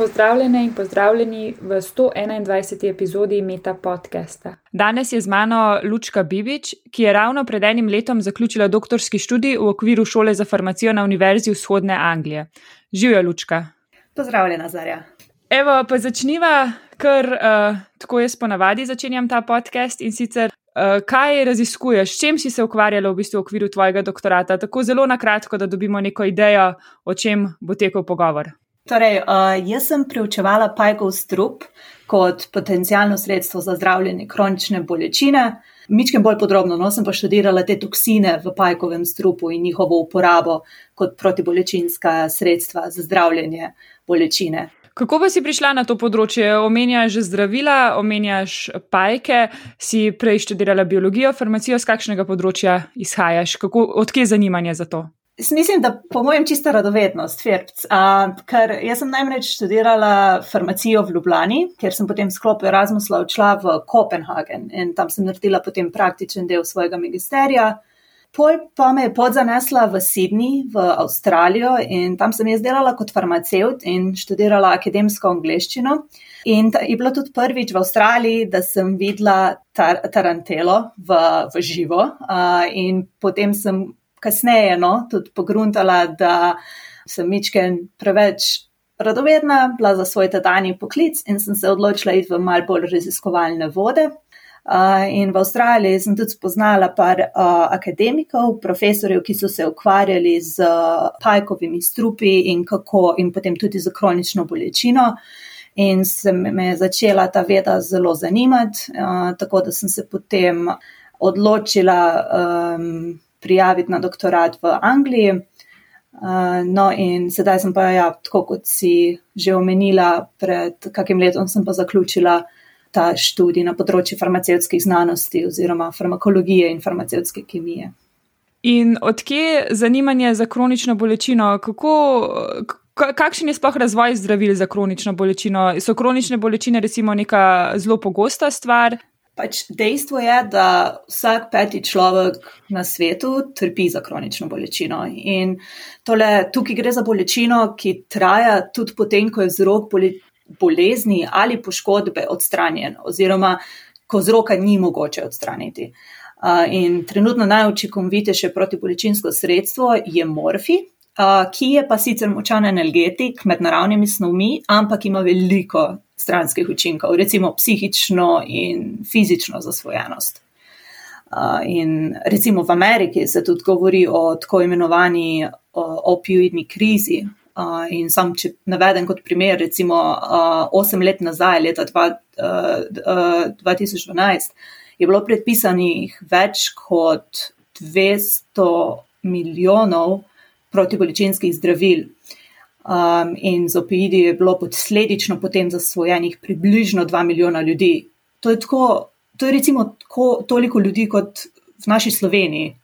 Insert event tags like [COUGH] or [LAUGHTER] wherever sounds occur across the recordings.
Pozdravljene in pozdravljeni v 121. epizodi Meta podcasta. Danes je z mano Lučka Bibič, ki je ravno pred enim letom zaključila doktorski študij v okviru šole za farmacijo na Univerzi vzhodne Anglije. Živijo, Lučka. Pozdravljena, Zarja. Evo, pa začniva, ker uh, tako jaz ponavadi začenjam ta podcast in sicer. Uh, kaj raziskuješ, s čim si se ukvarjala v, bistvu v okviru tvojega doktorata? Tako zelo na kratko, da dobimo neko idejo, o čem bo tekel pogovor. Torej, uh, jaz sem preučevala pajkov strup kot potencijalno sredstvo za zdravljenje kronične bolečine. Mičkem bolj podrobno, no, sem pa študirala te toksine v pajkovem strupu in njihovo uporabo kot protibolečinska sredstva za zdravljenje bolečine. Kako pa si prišla na to področje? Omenjaš zdravila, omenjaš pajke, si prej študirala biologijo, farmacijo, z kakšnega področja izhajaš, Kako, odkje je zanimanje za to? Mislim, da po mojem čista radovednost, Ferbc. Ker jaz sem najmreč študirala farmacijo v Ljubljani, ker sem potem sklop Erasmusla odšla v Kopenhagen in tam sem naredila potem praktičen del svojega magisterija. Pol pa me je podzanesla v Sydney, v Avstralijo in tam sem jaz delala kot farmaceut in študirala akademsko angliščino. In je bilo tudi prvič v Avstraliji, da sem videla tar tarantelo v, v živo. Uh, in potem sem kasneje no, tudi pogruntala, da sem mičken preveč radovedna, bila za svoj tedajni poklic in sem se odločila iti v mal bolj raziskovalne vode. Uh, in v Avstraliji sem tudi spoznala par uh, akademikov, profesorjev, ki so se ukvarjali z uh, pajkovimi strupi in, kako, in potem tudi z kronično bolečino. In se me je začela ta veda zelo zanimati, uh, tako da sem se potem odločila um, prijaviti na doktorat v Angliji. Uh, no, in sedaj sem pa, ja, tako kot si že omenila, pred kakim letom sem pa zaključila ta študij na področju farmacevtskih znanosti oziroma farmakologije in farmacevtske kemije. In odkje zanimanje za kronično bolečino? Kako, kakšen je sploh razvoj zdravil za kronično bolečino? So kronične bolečine recimo neka zelo pogosta stvar? Pač dejstvo je, da vsak peti človek na svetu trpi za kronično bolečino. In tole, tukaj gre za bolečino, ki traja tudi potem, ko je vzrok bolezni ali poškodbe odstranjen, oziroma ko vzroka ni mogoče odstraniti. In trenutno najučinkovitejše protibolečinsko sredstvo je morfi, ki je pa sicer močan energetik med naravnimi snovmi, ampak ima veliko stranskih učinkov, recimo psihično in fizično zasvojenost. In recimo v Ameriki se tudi govori o tako imenovani opioidni krizi. In sam, če navedem kot primer, recimo osem let nazaj, leta dva, uh, uh, 2012, je bilo predpisanih več kot 200 milijonov protiboličinskih zdravil. Um, in z opioidi je bilo posledično potem zasvojenih približno 2 milijona ljudi. To je, tako, to je recimo tako, toliko ljudi kot v naši Sloveniji.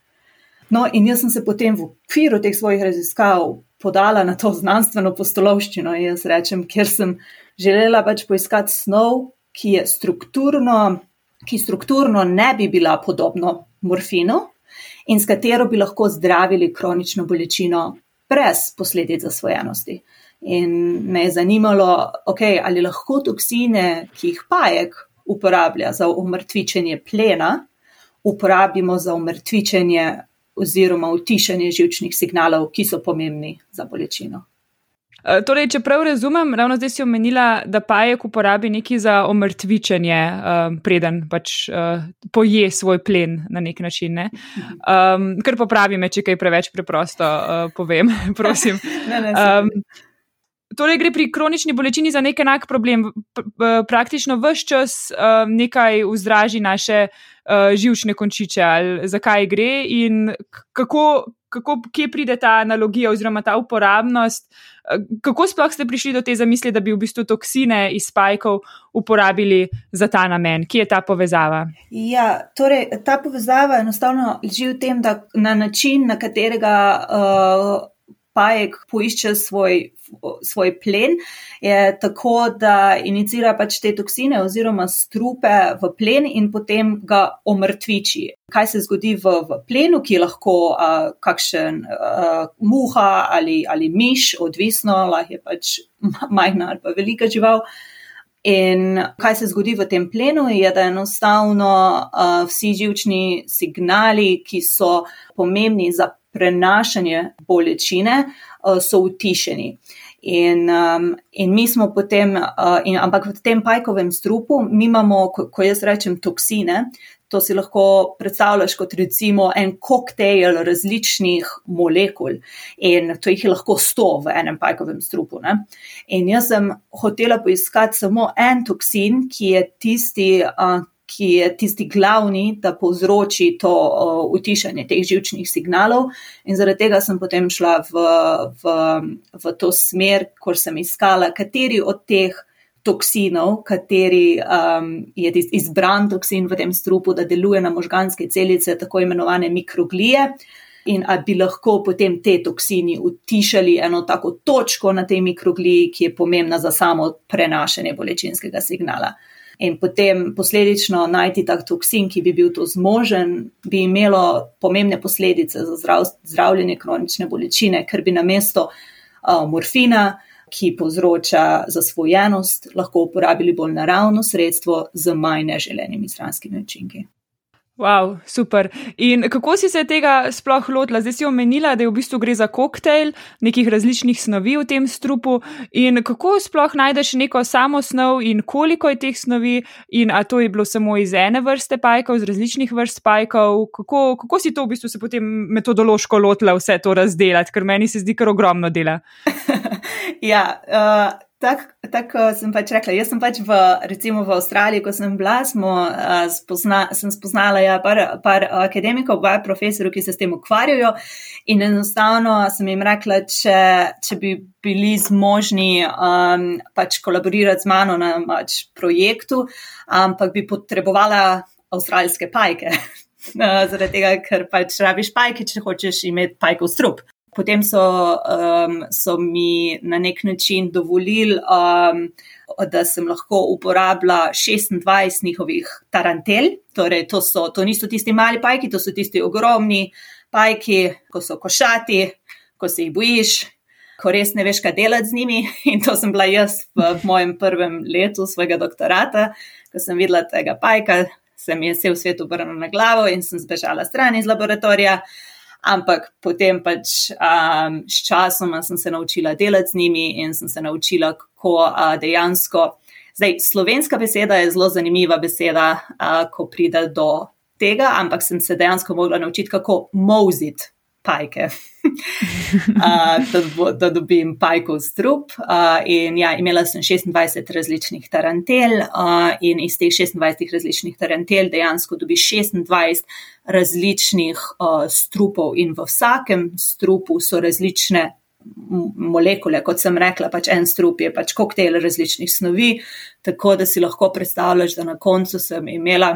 No, in jaz sem se potem v okviru teh svojih raziskav podala na to znanstveno postolovščino, jaz rečem, ker sem želela pač poiskati snov, ki je strukturno, ki strukturno ne bi bila podobno morfinu in s katero bi lahko zdravili kronično bolečino brez posledic zasvojenosti. In me je zanimalo, okay, ali lahko toksine, ki jih pajek uporablja za umrtvičenje plena, uporabimo za umrtvičenje oziroma utišanje žilčnih signalov, ki so pomembni za bolečino. Eh, torej, če prav razumem, ravno zdaj si omenila, da pajek uporabi nekaj za omrtvičenje, um, preden pač uh, poje svoj plen na nek način. Ne? Um, kar popravi me, če kaj preveč preprosto uh, povem, [LAUGHS] prosim. Um, torej, gre pri kronični bolečini za nek enak problem. Praktično vse čas um, nekaj vzdraži naše uh, živčne končiče, ali zakaj gre in kako kako, kje pride ta analogija oziroma ta uporabnost. Eh, kako sploh ste prišli do te zamisli, da bi v bistvu toksine iz spajkov uporabili za ta namen? Kje je ta povezava? Ja, torej, ta povezava enostavno leži v tem, da na način, na katerega uh, pajek poišče svoj, svoj plen, je tako, da inicira pač te toksine oziroma strupe v plen in potem ga omrtviči. Kaj se zgodi v, v plenu, ki je lahko uh, kakšen uh, muha ali, ali miš, odvisno, lahko je pač majhna ali pa velika žival. In kaj se zgodi v tem plenu, je, da enostavno uh, vsi živčni signali, ki so pomembni za prenašanje bolečine, uh, so utišeni. In, um, in mi smo potem, uh, in, ampak v tem pajkovem strupu, mi imamo, ko, ko jaz rečem, toksine, To si lahko predstavljaš kot recimo en koktejl različnih molekul in to jih je lahko sto v enem pajkovem strupu. Ne? In jaz sem hotela poiskati samo en toksin, ki je tisti, ki je tisti glavni, da povzroči to utišanje teh živčnih signalov. In zaradi tega sem potem šla v, v, v to smer, ko sem iskala, kateri od teh toksinov, kateri um, je izbran toksin v tem strupu, da deluje na možganske celice, tako imenovane mikroglije. In ali bi lahko potem te toksini utišali eno tako točko na tej mikrogliji, ki je pomembna za samo prenašanje bolečinskega signala. In potem posledično najti tak toksin, ki bi bil to zmožen, bi imelo pomembne posledice za zdrav, zdravljenje kronične bolečine, ker bi na mesto uh, morfina ki povzroča zasvojenost, lahko uporabili bolj naravno sredstvo z manj neželenimi stranskimi učinki. Wow, super. In kako si se tega sploh lotila? Zdaj si omenila, da je v bistvu gre za koktejl nekih različnih snovi v tem strupu. In kako sploh najdeš neko samo snov in koliko je teh snovi, in a to je bilo samo iz ene vrste pajkov, iz različnih vrst pajkov? Kako, kako si to v bistvu se potem metodološko lotila vse to razdelati, ker meni se zdi kar ogromno dela. [LAUGHS] ja, uh, Tako tak, sem pač rekla. Jaz sem pač v, recimo v Avstraliji, ko sem bila, smo, uh, spozna, sem spoznala ja, par, par akademikov, dva profesorja, ki se s tem ukvarjajo. In enostavno sem jim rekla, če, če bi bili zmožni um, pač kolaborirati z mano na pač projektu, ampak bi potrebovala avstralske pajke. [LAUGHS] Zaradi tega, ker pač rabiš pajke, če hočeš imeti pajkov strup. Potem so, um, so mi na nek način dovolili, um, da sem lahko uporabila 26 njihovih tarantel. Torej, to, so, to niso tisti mali pajki, to so tisti ogromni pajki, ko so košati, ko se jih bojiš, ko res ne veš, kaj delati z njimi. [LAUGHS] In to sem bila jaz v, v mojem prvem letu svojega doktorata, ko sem videla tega pajka, se mi je vse v svetu obrnilo na glavo in sem zbežala stran iz laboratorija ampak potem pač um, s časom sem se naučila delati z njimi in sem se naučila, kako uh, dejansko. Zdaj, slovenska beseda je zelo zanimiva beseda, uh, ko pride do tega, ampak sem se dejansko mogla naučiti, kako moziti pajke, [LAUGHS] uh, da, da dobim pajkov strup. Uh, in ja, imela sem 26 različnih tarantel uh, in iz teh 26 različnih tarantel dejansko dobiš 26 različnih uh, strupov in v vsakem strupu so različne. Molekule, kot sem rekla, pač en strup je pač koktejl različnih snovi, tako da si lahko predstavljaš, da na koncu sem imela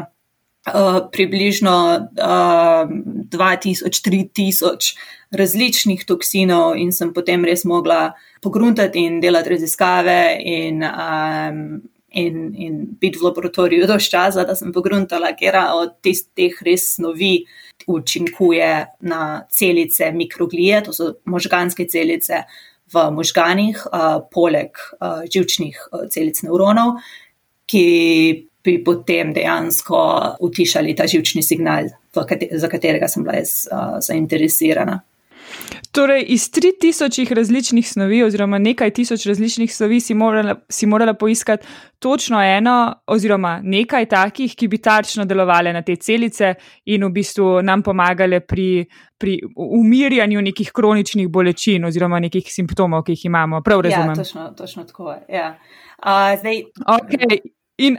uh, približno uh, 2000-3000 različnih toksinov in sem potem res mogla pogruntati in delati raziskave in, um, in, in biti v laboratoriju do časa, da sem pogruntala, kera od teh res snovi učinkuje na celice mikroglije, to so možganske celice v možganih, uh, poleg uh, živčnih uh, celic neuronov, ki bi potem dejansko utišali ta živčni signal, za katerega sem bila jaz uh, zainteresirana. Torej, iz 3000 različnih snovi, oziroma nekaj tisoč različnih snovi, si morala, si morala poiskati točno eno, oziroma nekaj takih, ki bi tarčno delovali na te celice in v bistvu nam pomagale pri, pri umirjanju nekih kroničnih bolečin oziroma nekih simptomov, ki jih imamo. Prav ja, razumem. Ja, točno, točno tako. Ja. Uh, zdaj... okay. In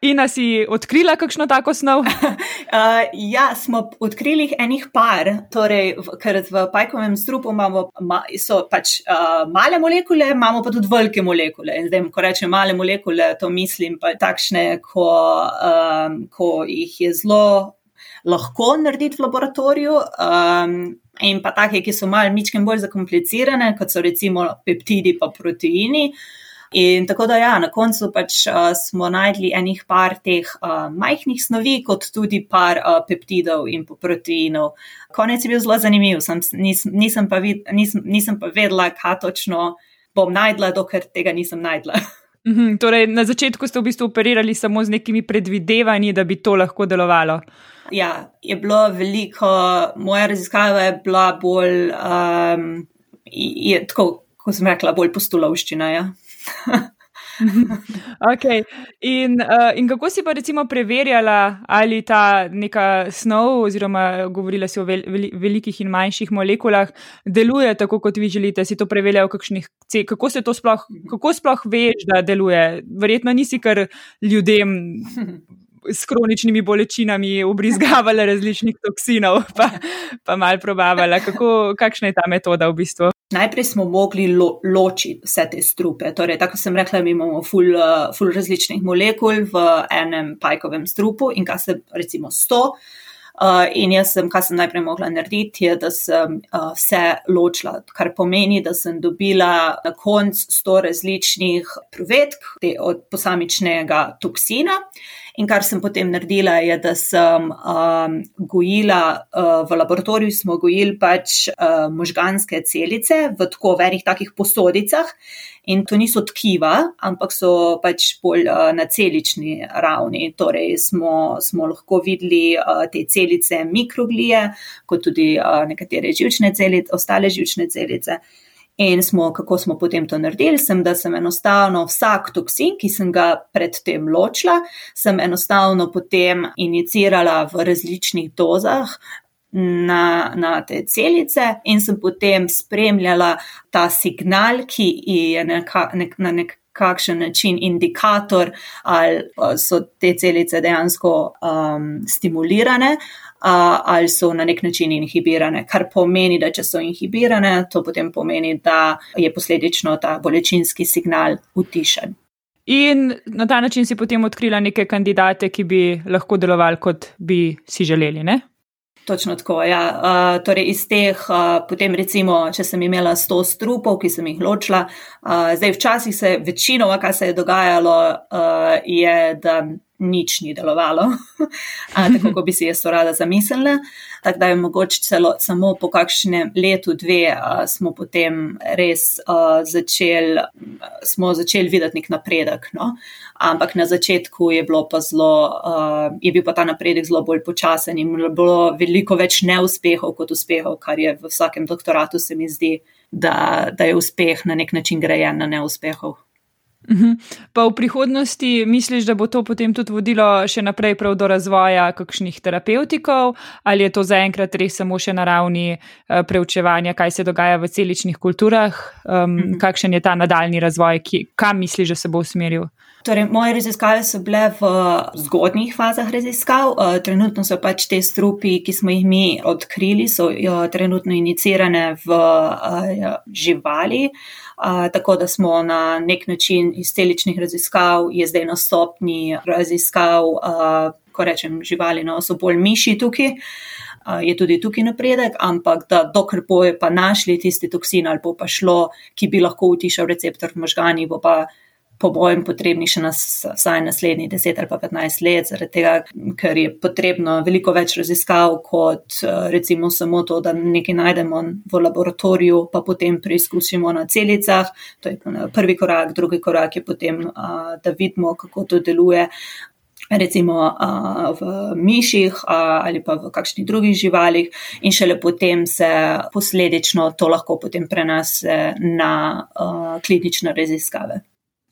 In si odkrila kakšno tako snov? uh, [LAUGHS] ja, smo odkrili enih par, torej, v, ker v pajkovem strupu imamo ma, pač, uh, male molekule, imamo pa tudi velike molekule. In zdaj, ko rečem male molekule, to mislim pa takšne, ko, um, ko jih je zelo lahko narediti v laboratoriju. Um, In pa take, ki so malo mičken bolj zakomplicirane, kot so recimo peptidi pa proteini. In tako da, ja, na koncu pač uh, smo najdli enih par teh uh, majhnih snovi, kot tudi par uh, peptidov in proteinov. Konec je bil zelo zanimiv, sem, nis, nisem, pa vid, nisem, nisem pa vedela, kaj točno bom najdla, dokler tega nisem najdla. [LAUGHS] Mhm, torej, na začetku ste v bistvu operirali samo z nekimi predvidevanji, da bi to lahko delovalo. Ja, je bilo veliko, moja raziskava je bila bolj, um, je, tako, kot sem rekla, bolj postulovščina. Ja. [LAUGHS] okay. in, uh, in kako si pa recimo preverjala, ali ta neka snov, oziroma govorila si o vel, vel, velikih in manjših molekulah, deluje tako, kot vi želite? Si to preverjala v kakšnih ceh? Kako, sploh, kako sploh veš, da deluje? Verjetno nisi kar ljudem. S kroničnimi bolečinami obrizgavala [LAUGHS] različnih toksinov, pa, pa malo probavala, kako, kakšna je ta metoda v bistvu. Najprej smo mogli lo, ločiti vse te strupe. Torej, tako sem rekla, mi imamo ful, uh, ful različnih molekul v enem pajkovem strupu in kar se recimo sto. Uh, in jaz sem, kar sem najprej mogla narediti, je, da sem uh, vse ločila, kar pomeni, da sem dobila na koncu sto različnih provedk od posamičnega toksina. In kar sem potem naredila, je, da sem um, gojila, uh, v laboratoriju smo gojili pač uh, možganske celice v tako verjih takih posodicah. In to niso tkiva, ampak so pač bolj uh, na celični ravni. Torej, smo, smo lahko videli uh, te celice mikroglije, kot tudi uh, nekatere živčne celice, ostale živčne celice. In smo, kako smo potem to naredili, sem, da sem enostavno vsak toksin, ki sem ga predtem ločila, sem enostavno potem inicirala v različnih dozah. Na, na te celice, in sem potem spremljala ta signal, ki je neka, nek, na nekakšen način indikator, ali so te celice dejansko um, stimulirane, ali so na nek način inhibirane. Kar pomeni, da če so inhibirane, to potem pomeni, da je posledično ta bolečinski signal utišen. In na ta način si potem odkrila neke kandidate, ki bi lahko delovali, kot bi si želeli. Ne? Točno tako. Ja. Uh, torej iz teh, uh, potem recimo, če sem imela 100 strupov, ki sem jih ločila, uh, zdaj včasih se večinoma, kar se je dogajalo, uh, je, da nič ni delovalo, [LAUGHS] tako kot bi si jaz to rada zamislila. Tako da je mogoče celo samo po kakšnem letu, dve, a, smo potem res začeli začel videti nek napredek. No? Ampak na začetku je, zlo, a, je bil pa ta napredek zelo bolj počasen in bilo veliko več neuspehov kot uspehov, kar je v vsakem doktoratu se mi zdi, da, da je uspeh na nek način grejen na neuspehov. Mhm. Pa v prihodnosti misliš, da bo to potem tudi vodilo še naprej prav do razvoja kakšnih terapevtikov, ali je to zaenkrat res samo še na ravni uh, preučevanja, kaj se dogaja v celičnih kulturah, um, kakšen je ta nadaljni razvoj, ki, kam misliš, da se bo usmeril? Torej, moje raziskave so bile v zgodnjih fazah raziskav. Uh, trenutno so pač te strupi, ki smo jih mi odkrili, so uh, trenutno inicirane v uh, živali. Tako da smo na nek način iz celičnih raziskav, je zdaj na stopni raziskav, ko rečem živali, no, so bolj miši tukaj. Je tudi tukaj napredek, ampak da dokler bojo pa našli tisti toksin ali bo pa šlo, ki bi lahko utišal receptor v možgani, bo pa po mojem, potrebni še nas, vsaj naslednjih 10 ali pa 15 let, zaradi tega, ker je potrebno veliko več raziskav, kot eh, recimo samo to, da nekaj najdemo v laboratoriju, pa potem preizkusimo na celicah. To je prvi korak, drugi korak je potem, da vidimo, kako to deluje. Recimo uh, v miših uh, ali pa v kakšnih drugih živalih, in šele potem se posledično to lahko potem prenese na uh, klinične raziskave.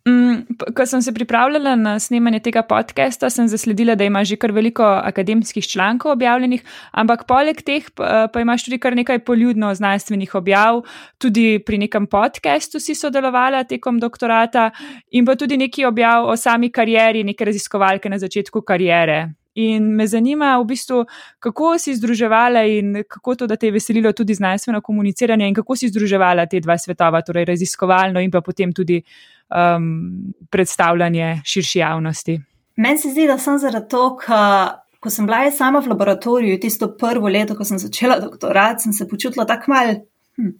Mm, ko sem se pripravljala na snemanje tega podcasta, sem zasledila, da ima že kar veliko akademskih člankov objavljenih, ampak poleg teh pa, pa imaš tudi kar nekaj poljudno znanstvenih objav, tudi pri nekem podkastu si sodelovala tekom doktorata in pa tudi neki objav o sami karieri, neke raziskovalke na začetku karijere. In me zanima, v bistvu, kako si združevala in kako to, da te je veselilo tudi znanstveno komuniciranje, in kako si združevala te dva svetova, torej raziskovalno in pa potem tudi um, predstavljanje širši javnosti. Meni se zdi, da sem zaradi tega, ko sem bila sama v laboratoriju, tisto prvo leto, ko sem začela doktorat, sem se počutila tako mal hm,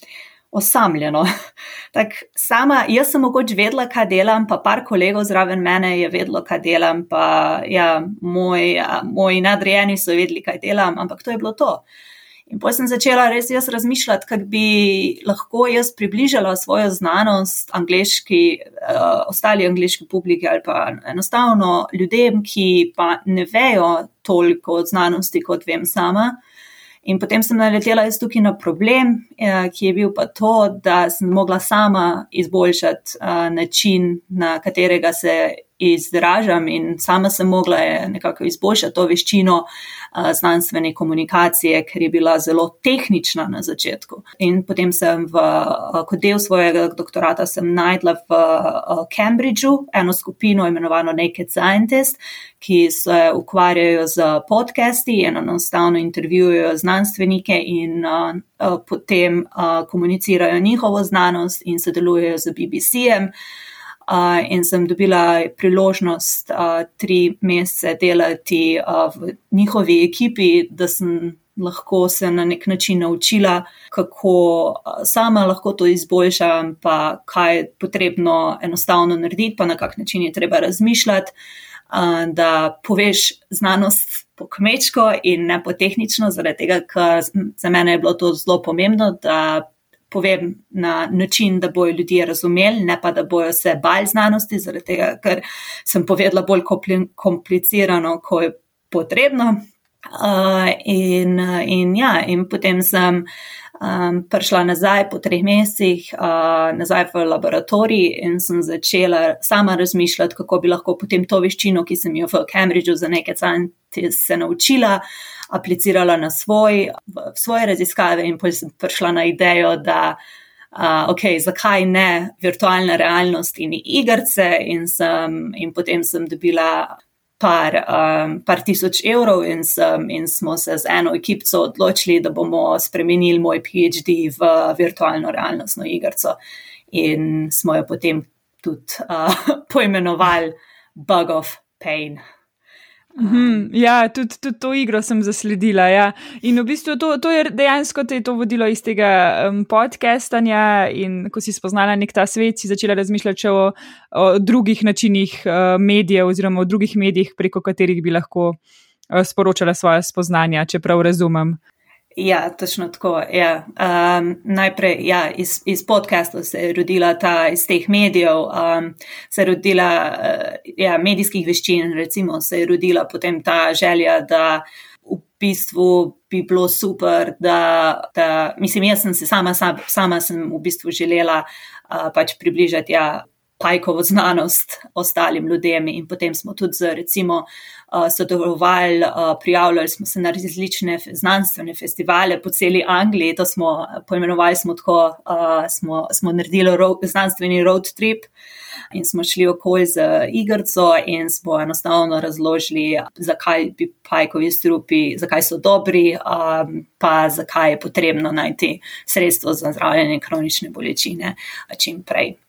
osamljeno. [LAUGHS] tak sama, jaz sem mogoče vedela, kaj delam, pa par kolegov zraven mene je vedelo, kaj delam, pa ja, moj, moji nadrejeni so vedeli, kaj delam, ampak to je bilo to. In potem sem začela res jaz razmišljati, kako bi lahko jaz približala svojo znanost angliški, uh, ostali angliški publiki ali pa enostavno ljudem, ki pa ne vejo toliko od znanosti, kot vem sama. In potem sem naletela jaz tukaj na problem, uh, ki je bil pa to, da sem mogla sama izboljšati uh, način, na katerega se izražam in sama sem mogla nekako izboljšati to veščino znanstvene komunikacije, ker je bila zelo tehnična na začetku. In potem sem v, kot del svojega doktorata sem najdla v Cambridgeu eno skupino imenovano Naked Scientist, ki se ukvarjajo z podcasti in enostavno intervjujejo znanstvenike in potem komunicirajo njihovo znanost in sodelujejo z BBC-em. Uh, in sem dobila priložnost uh, tri mesece delati uh, v njihovi ekipi, da sem lahko se na nek način naučila, kako sama lahko to izboljšam, pa kaj je potrebno enostavno narediti, pa na kak način je treba razmišljati, da poveš znanost po kmečko in ne po tehnično, zaradi tega, ker za mene je bilo to zelo pomembno, da povem na način, da bojo ljudje razumeli, ne pa da bojo se bali znanosti, zaradi tega, ker sem povedala bolj komplicirano, kot je potrebno. Uh, in, in, ja, in potem sem um, prišla nazaj po treh mesecih, uh, nazaj v laboratorij in sem začela sama razmišljati, kako bi lahko potem to veščino, ki sem jo v Cambridgeu za nekaj centi se naučila, uh, aplicirala na svoj, svoje raziskave in potem sem prišla na idejo, da uh, ok, zakaj ne virtualna realnost in igrice in, sem, in potem sem dobila par, um, par tisoč evrov in, sem, in smo se z eno ekipco odločili, da bomo spremenili moj PhD v virtualno realnostno igrico in smo jo potem tudi uh, [LAUGHS] poimenovali Bug of Pain. Um. Ja, tudi, tudi to igro sem zasledila. Ja. In v bistvu to, to je dejansko te to vodilo iz tega um, podcastanja. In ko si spoznala nek ta svet, si začela razmišljati o, o drugih načinih uh, medijev, oziroma o drugih medijih, preko katerih bi lahko uh, sporočala svoje spoznanja, če prav razumem. Ja, točno tako. Ja. Um, najprej ja, iz, iz podcastov se je rodila ta, iz teh medijev, um, se je rodila uh, ja, medijskih veščin, recimo se je rodila potem ta želja, da v bistvu bi bilo super, da, da mislim, jaz sem se sama, sama sem v bistvu želela uh, pač približati. Ja, pajkovo znanost ostalim ljudem. In potem smo tudi z, recimo, uh, sodelovali, uh, prijavljali smo se na različne znanstvene festivale po celi Angliji. To smo poimenovali smo tako, smo, smo naredili ro znanstveni road trip. In smo šli okoli z igrico, in smo enostavno razložili, zakaj bi pajkovi strupi, zakaj so dobri, pa zakaj je potrebno najti sredstvo za zdravljenje kronične bolečine čim prej.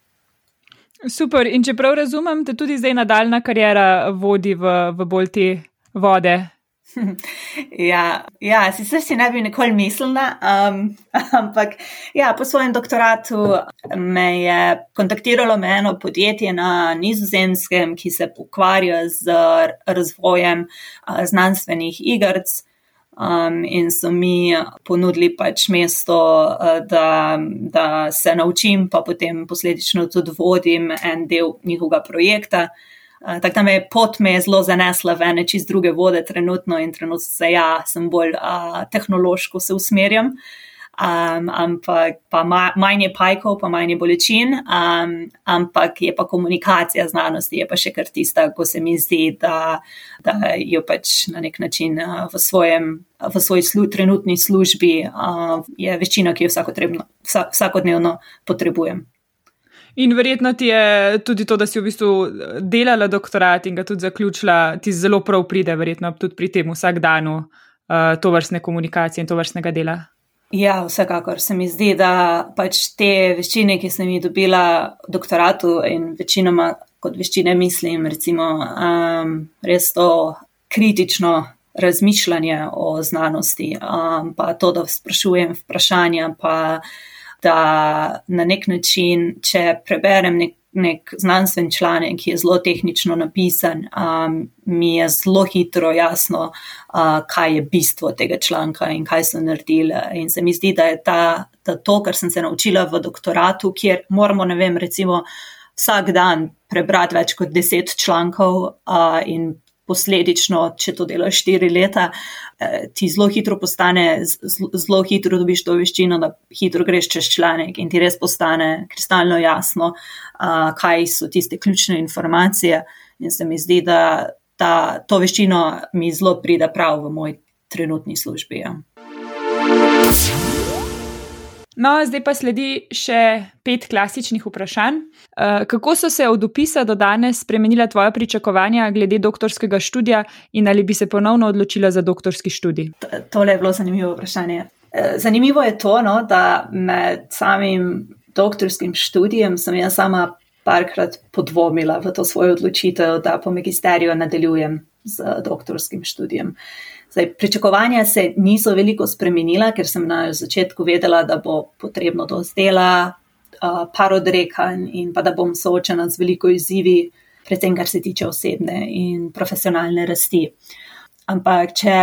Super. In če prav razumem, te tudi zdaj nadaljna karijera vodi v, v bolj te vode. [LAUGHS] Ja, ja, sicer si ne bi nikoli mislila, um, [LAUGHS] ampak ja, po svojem doktoratu me je kontaktiralo me eno podjetje na nizozemskem, ki se ukvarja z razvojem uh, znanstvenih igrc. Um, in so mi ponudili pač mesto, uh, da, da se naučim, pa potem posledično tudi vodim en del njihovega projekta. Uh, Tako da me je pot me zelo zanesla v ene čist druge vode trenutno in trenutno se ja, sem bolj uh, tehnološko se usmerjam. Uh, um, ampak pa manj je pajkov, pa manj je bolečin, um, ampak je pa komunikacija znanosti, je pa še kar tista, ko se mi zdi, da, da jo pač na nek način uh, v, svojem, v svoji slu, trenutni službi uh, je večina, ki jo vsa, vsakodnevno potrebujem. In verjetno ti je tudi to, da si v bistvu delala doktorat in ga tudi zaključila, ti zelo prav pride, verjetno tudi pri tem vsak dan uh, to vrstne komunikacije in to vrstnega dela. Ja, vsekakor. Se mi zdi, da pač te veščine, ki sem jih dobila v doktoratu in večinoma kot veščine mislim, recimo um, res to kritično razmišljanje o znanosti, um, pa to, da sprašujem vprašanja, pa da na nek način, če preberem nek nek znanstven članek, ki je zelo tehnično napisan, um, mi je zelo hitro jasno, uh, kaj je bistvo tega članka in kaj so naredili. In se mi zdi, da je ta, da to, kar sem se naučila v doktoratu, kjer moramo, ne vem, recimo vsak dan prebrati več kot deset člankov uh, in posledično, če to delaš štiri leta, eh, ti zelo hitro postane, zelo hitro dobiš to veščino, da hitro greš čez članek in ti res postane kristalno jasno, kaj so tiste ključne informacije. In se mi zdi, da ta, to veščino mi zelo pride prav v moj trenutni službi. Ja. No, zdaj pa sledi še pet klasičnih vprašanj. Eh, kako so se od opisa do danes spremenila tvoja pričakovanja glede doktorskega študija in ali bi se ponovno odločila za doktorski študij? Tole je bilo zanimivo vprašanje. Eh, zanimivo je to, no, da med samim doktorskim študijem sem jaz sama parkrat podvomila v to svojo odločitev, da po magisteriju nadaljujem z doktorskim študijem. Zdaj, pričakovanja se niso veliko spremenila, ker sem na začetku vedela, da bo potrebno to zdela, par odrekanj in pa da bom soočena z veliko izzivi, predvsem kar se tiče osebne in profesionalne rasti. Ampak, če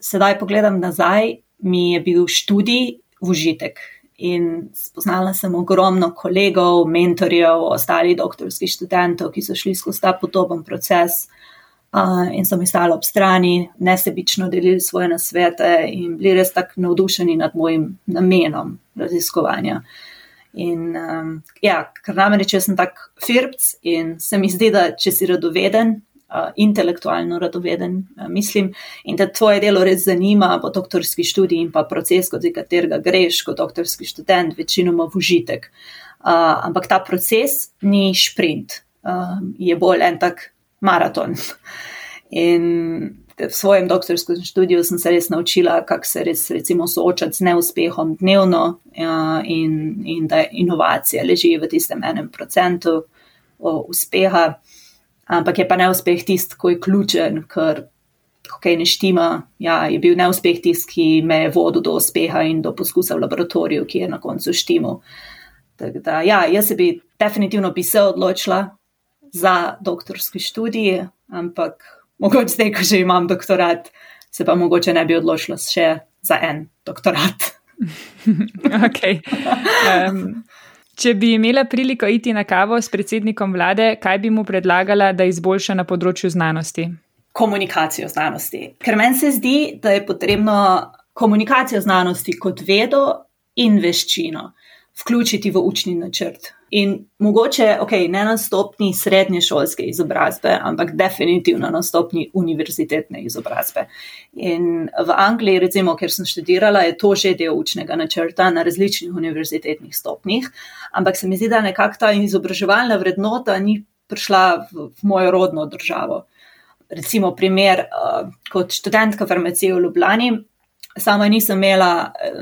sedaj pogledam nazaj, mi je bil študij užitek. In spoznala sem ogromno kolegov, mentorjev, ostalih doktorskih študentov, ki so šli skozi ta podoben proces uh, in so mi stali ob strani, nesebično delili svoje nasvete in bili res tako navdušeni nad mojim namenom raziskovanja. In um, ja, ker namreč jaz sem tak firc in se mi zdi, da če si radoveden, uh, intelektualno radoveden, uh, mislim, in da tvoje delo res zanima, bo doktorski študij in pa proces, skozi katerega greš kot doktorski študent, večinoma v užitek. Uh, ampak ta proces ni sprint, uh, je bolj en tak maraton. In v svojem doktorskem študiju sem se res naučila, kako se res recimo soočati z neuspehom dnevno ja, in, in da inovacija leži v tistem enem procentu uspeha. Ampak je pa neuspeh tisti, ki je ključen, ker kaj ne štima. Ja, je bil neuspeh tisti, ki me je vodil do uspeha in do poskusa v laboratoriju, ki je na koncu štimal. Da, ja, jaz se bi definitivno bi se odločila za doktorski študij, ampak mogoče zdaj, ko že imam doktorat, se pa mogoče ne bi odločila še za en doktorat. [LAUGHS] okay. um, če bi imela priliko iti na kavo s predsednikom vlade, kaj bi mu predlagala, da izboljša na področju znanosti? Komunikacijo znanosti. Ker meni se zdi, da je potrebno komunikacijo znanosti kot vedo in veščino vključiti v učni načrt. In mogoče, ok, ne na stopni srednje šolske izobrazbe, ampak definitivno na stopni univerzitetne izobrazbe. In v Angliji, recimo, ker sem študirala, je to že del učnega načrta na različnih univerzitetnih stopnih, ampak se mi zdi, da nekako ta izobraževalna vrednota ni prišla v, v mojo rodno državo. Recimo, primer, uh, kot študentka farmacije v Ljubljani, sama nisem imela eh,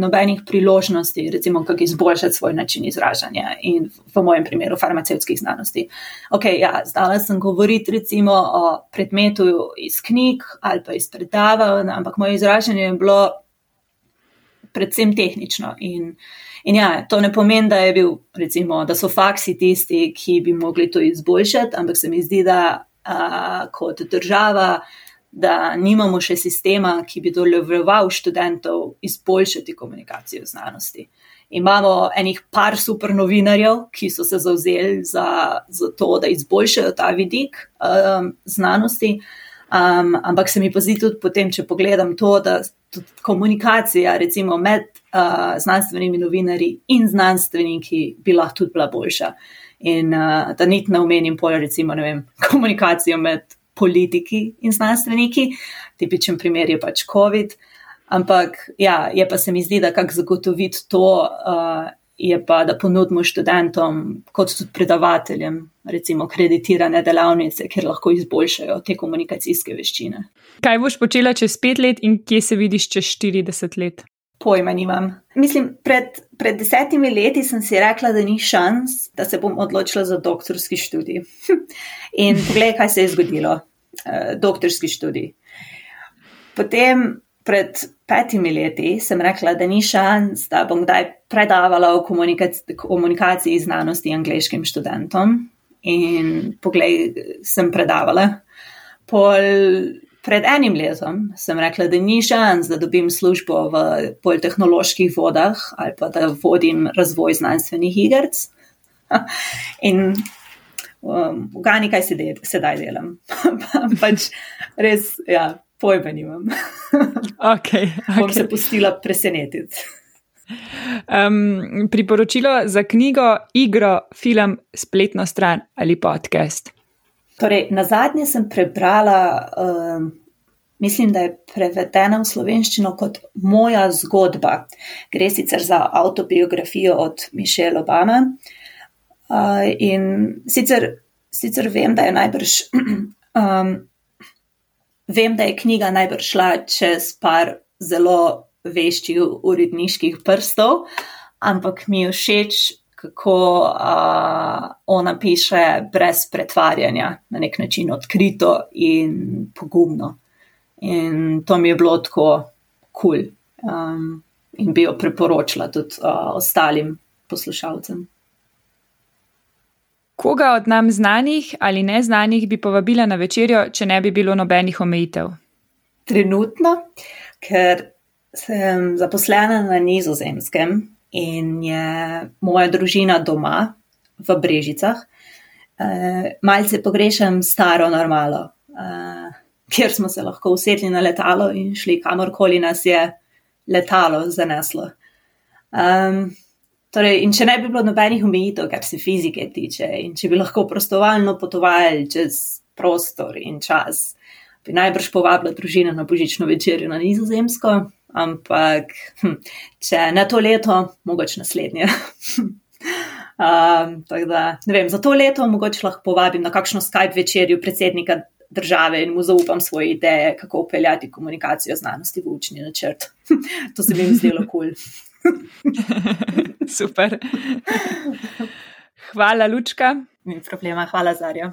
nobenih priložnosti, recimo, kako izboljšati svoj način izražanja in v mojem primeru farmacevtskih znanosti. Ok, ja, zdala sem govoriti recimo o predmetu iz knjig ali pa iz predavanj, ampak moje izražanje je bilo predvsem tehnično. In, in ja, to ne pomeni, da, bil, recimo, da so faksi tisti, ki bi mogli to izboljšati, ampak se mi zdi, da a, kot država da nimamo še sistema, ki bi dovoljeval študentov izboljšati komunikacijo znanosti. Imamo enih par super novinarjev, ki so se zauzeli za, za to, da izboljšajo ta vidik um, znanosti. Um, ampak se mi pa zdi tudi potem, če pogledam to, da tudi komunikacija recimo med uh, znanstvenimi novinarji in znanstveniki bi lahko tudi bila boljša. In uh, da niti ne omenim pol, recimo, ne vem, [LAUGHS] komunikacijo med politiki in znanstveniki, tipičen primer je pač COVID. Ampak ja, je pa se mi zdi, da kako zagotoviti to, uh, je pa, da ponudimo študentom, kot tudi predavateljem, recimo kreditirane delavnice, kjer lahko izboljšajo te komunikacijske veščine. Kaj boš počela čez pet let in kje se vidiš čez 40 let? Pojma nimam. Mislim, pred, pred desetimi leti sem si rekla, da ni šans, da se bom odločila za doktorski študij. [LAUGHS] In poglej, kaj se je zgodilo. uh, doktorski študij. Potem pred petimi leti sem rekla, da ni šans, da bom kdaj predavala o komunikaci komunikaciji znanosti angliškim študentom. In poglej, sem predavala. Pol, pred enim letom sem rekla, da ni šans, da dobim službo v politehnoloških vodah ali pa da vodim razvoj znanstvenih igrc. [LAUGHS] In um, ugani, kaj se de, sedaj delam. [LAUGHS] pač res, ja, pojma nimam. [LAUGHS] okay, okay. Bom se pustila presenetiti. Um, priporočilo za knjigo, igro, film, spletno stran ali podcast. Torej, na zadnje sem prebrala, um, mislim, da je prevedena v slovenščino kot Moja zgodba. Gre sicer za autobiografijo od Mišela Obama. Uh, in sicer, sicer vem, da je najbrž. [CLEARS THROAT] Um, Vem, da je knjiga najbrž šla čez par zelo veščih uredniških prstov, ampak mi je všeč, kako uh, ona piše brez pretvarjanja, na nek način odkrito in pogumno. In to mi je bilo tako kul cool. um, in bi jo priporočila tudi uh, ostalim poslušalcem. Koga od nam znanih ali neznanih bi povabila na večerjo, če ne bi bilo nobenih omejitev? Trenutno, ker sem zaposlena na nizozemskem in je moja družina doma v Brežicah, eh, malce pogrešam staro normalo, eh, kjer smo se lahko usedli na letalo in šli kamorkoli nas je letalo zaneslo. Um, Torej, in če ne bi bilo nobenih omejitev, kar se fizike tiče, in če bi lahko prostovoljno potovali čez prostor in čas, bi najbrž povabila družino na božično večerjo na Nizozemsko, ampak hm, če ne to leto, mogoče naslednje. [LAUGHS] um, da, vem, za to leto mogoče lahko povabim na kakšno Skype večerjo predsednika države in mu zaupam svoje ideje, kako upeljati komunikacijo znanosti v učni načrt. [LAUGHS] to se mi zdi zelo kul. Cool. [LAUGHS] Super. Hvala, Lučka. Ni problema, hvala, Zarja.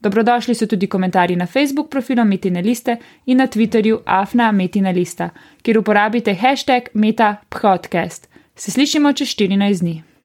Dobrodošli so tudi komentarji na Facebook profilu Metina Liste in na Twitterju Afna Metina Lista, kjer uporabite hashtag MetaPodcast. Se slišimo čez 14 dni.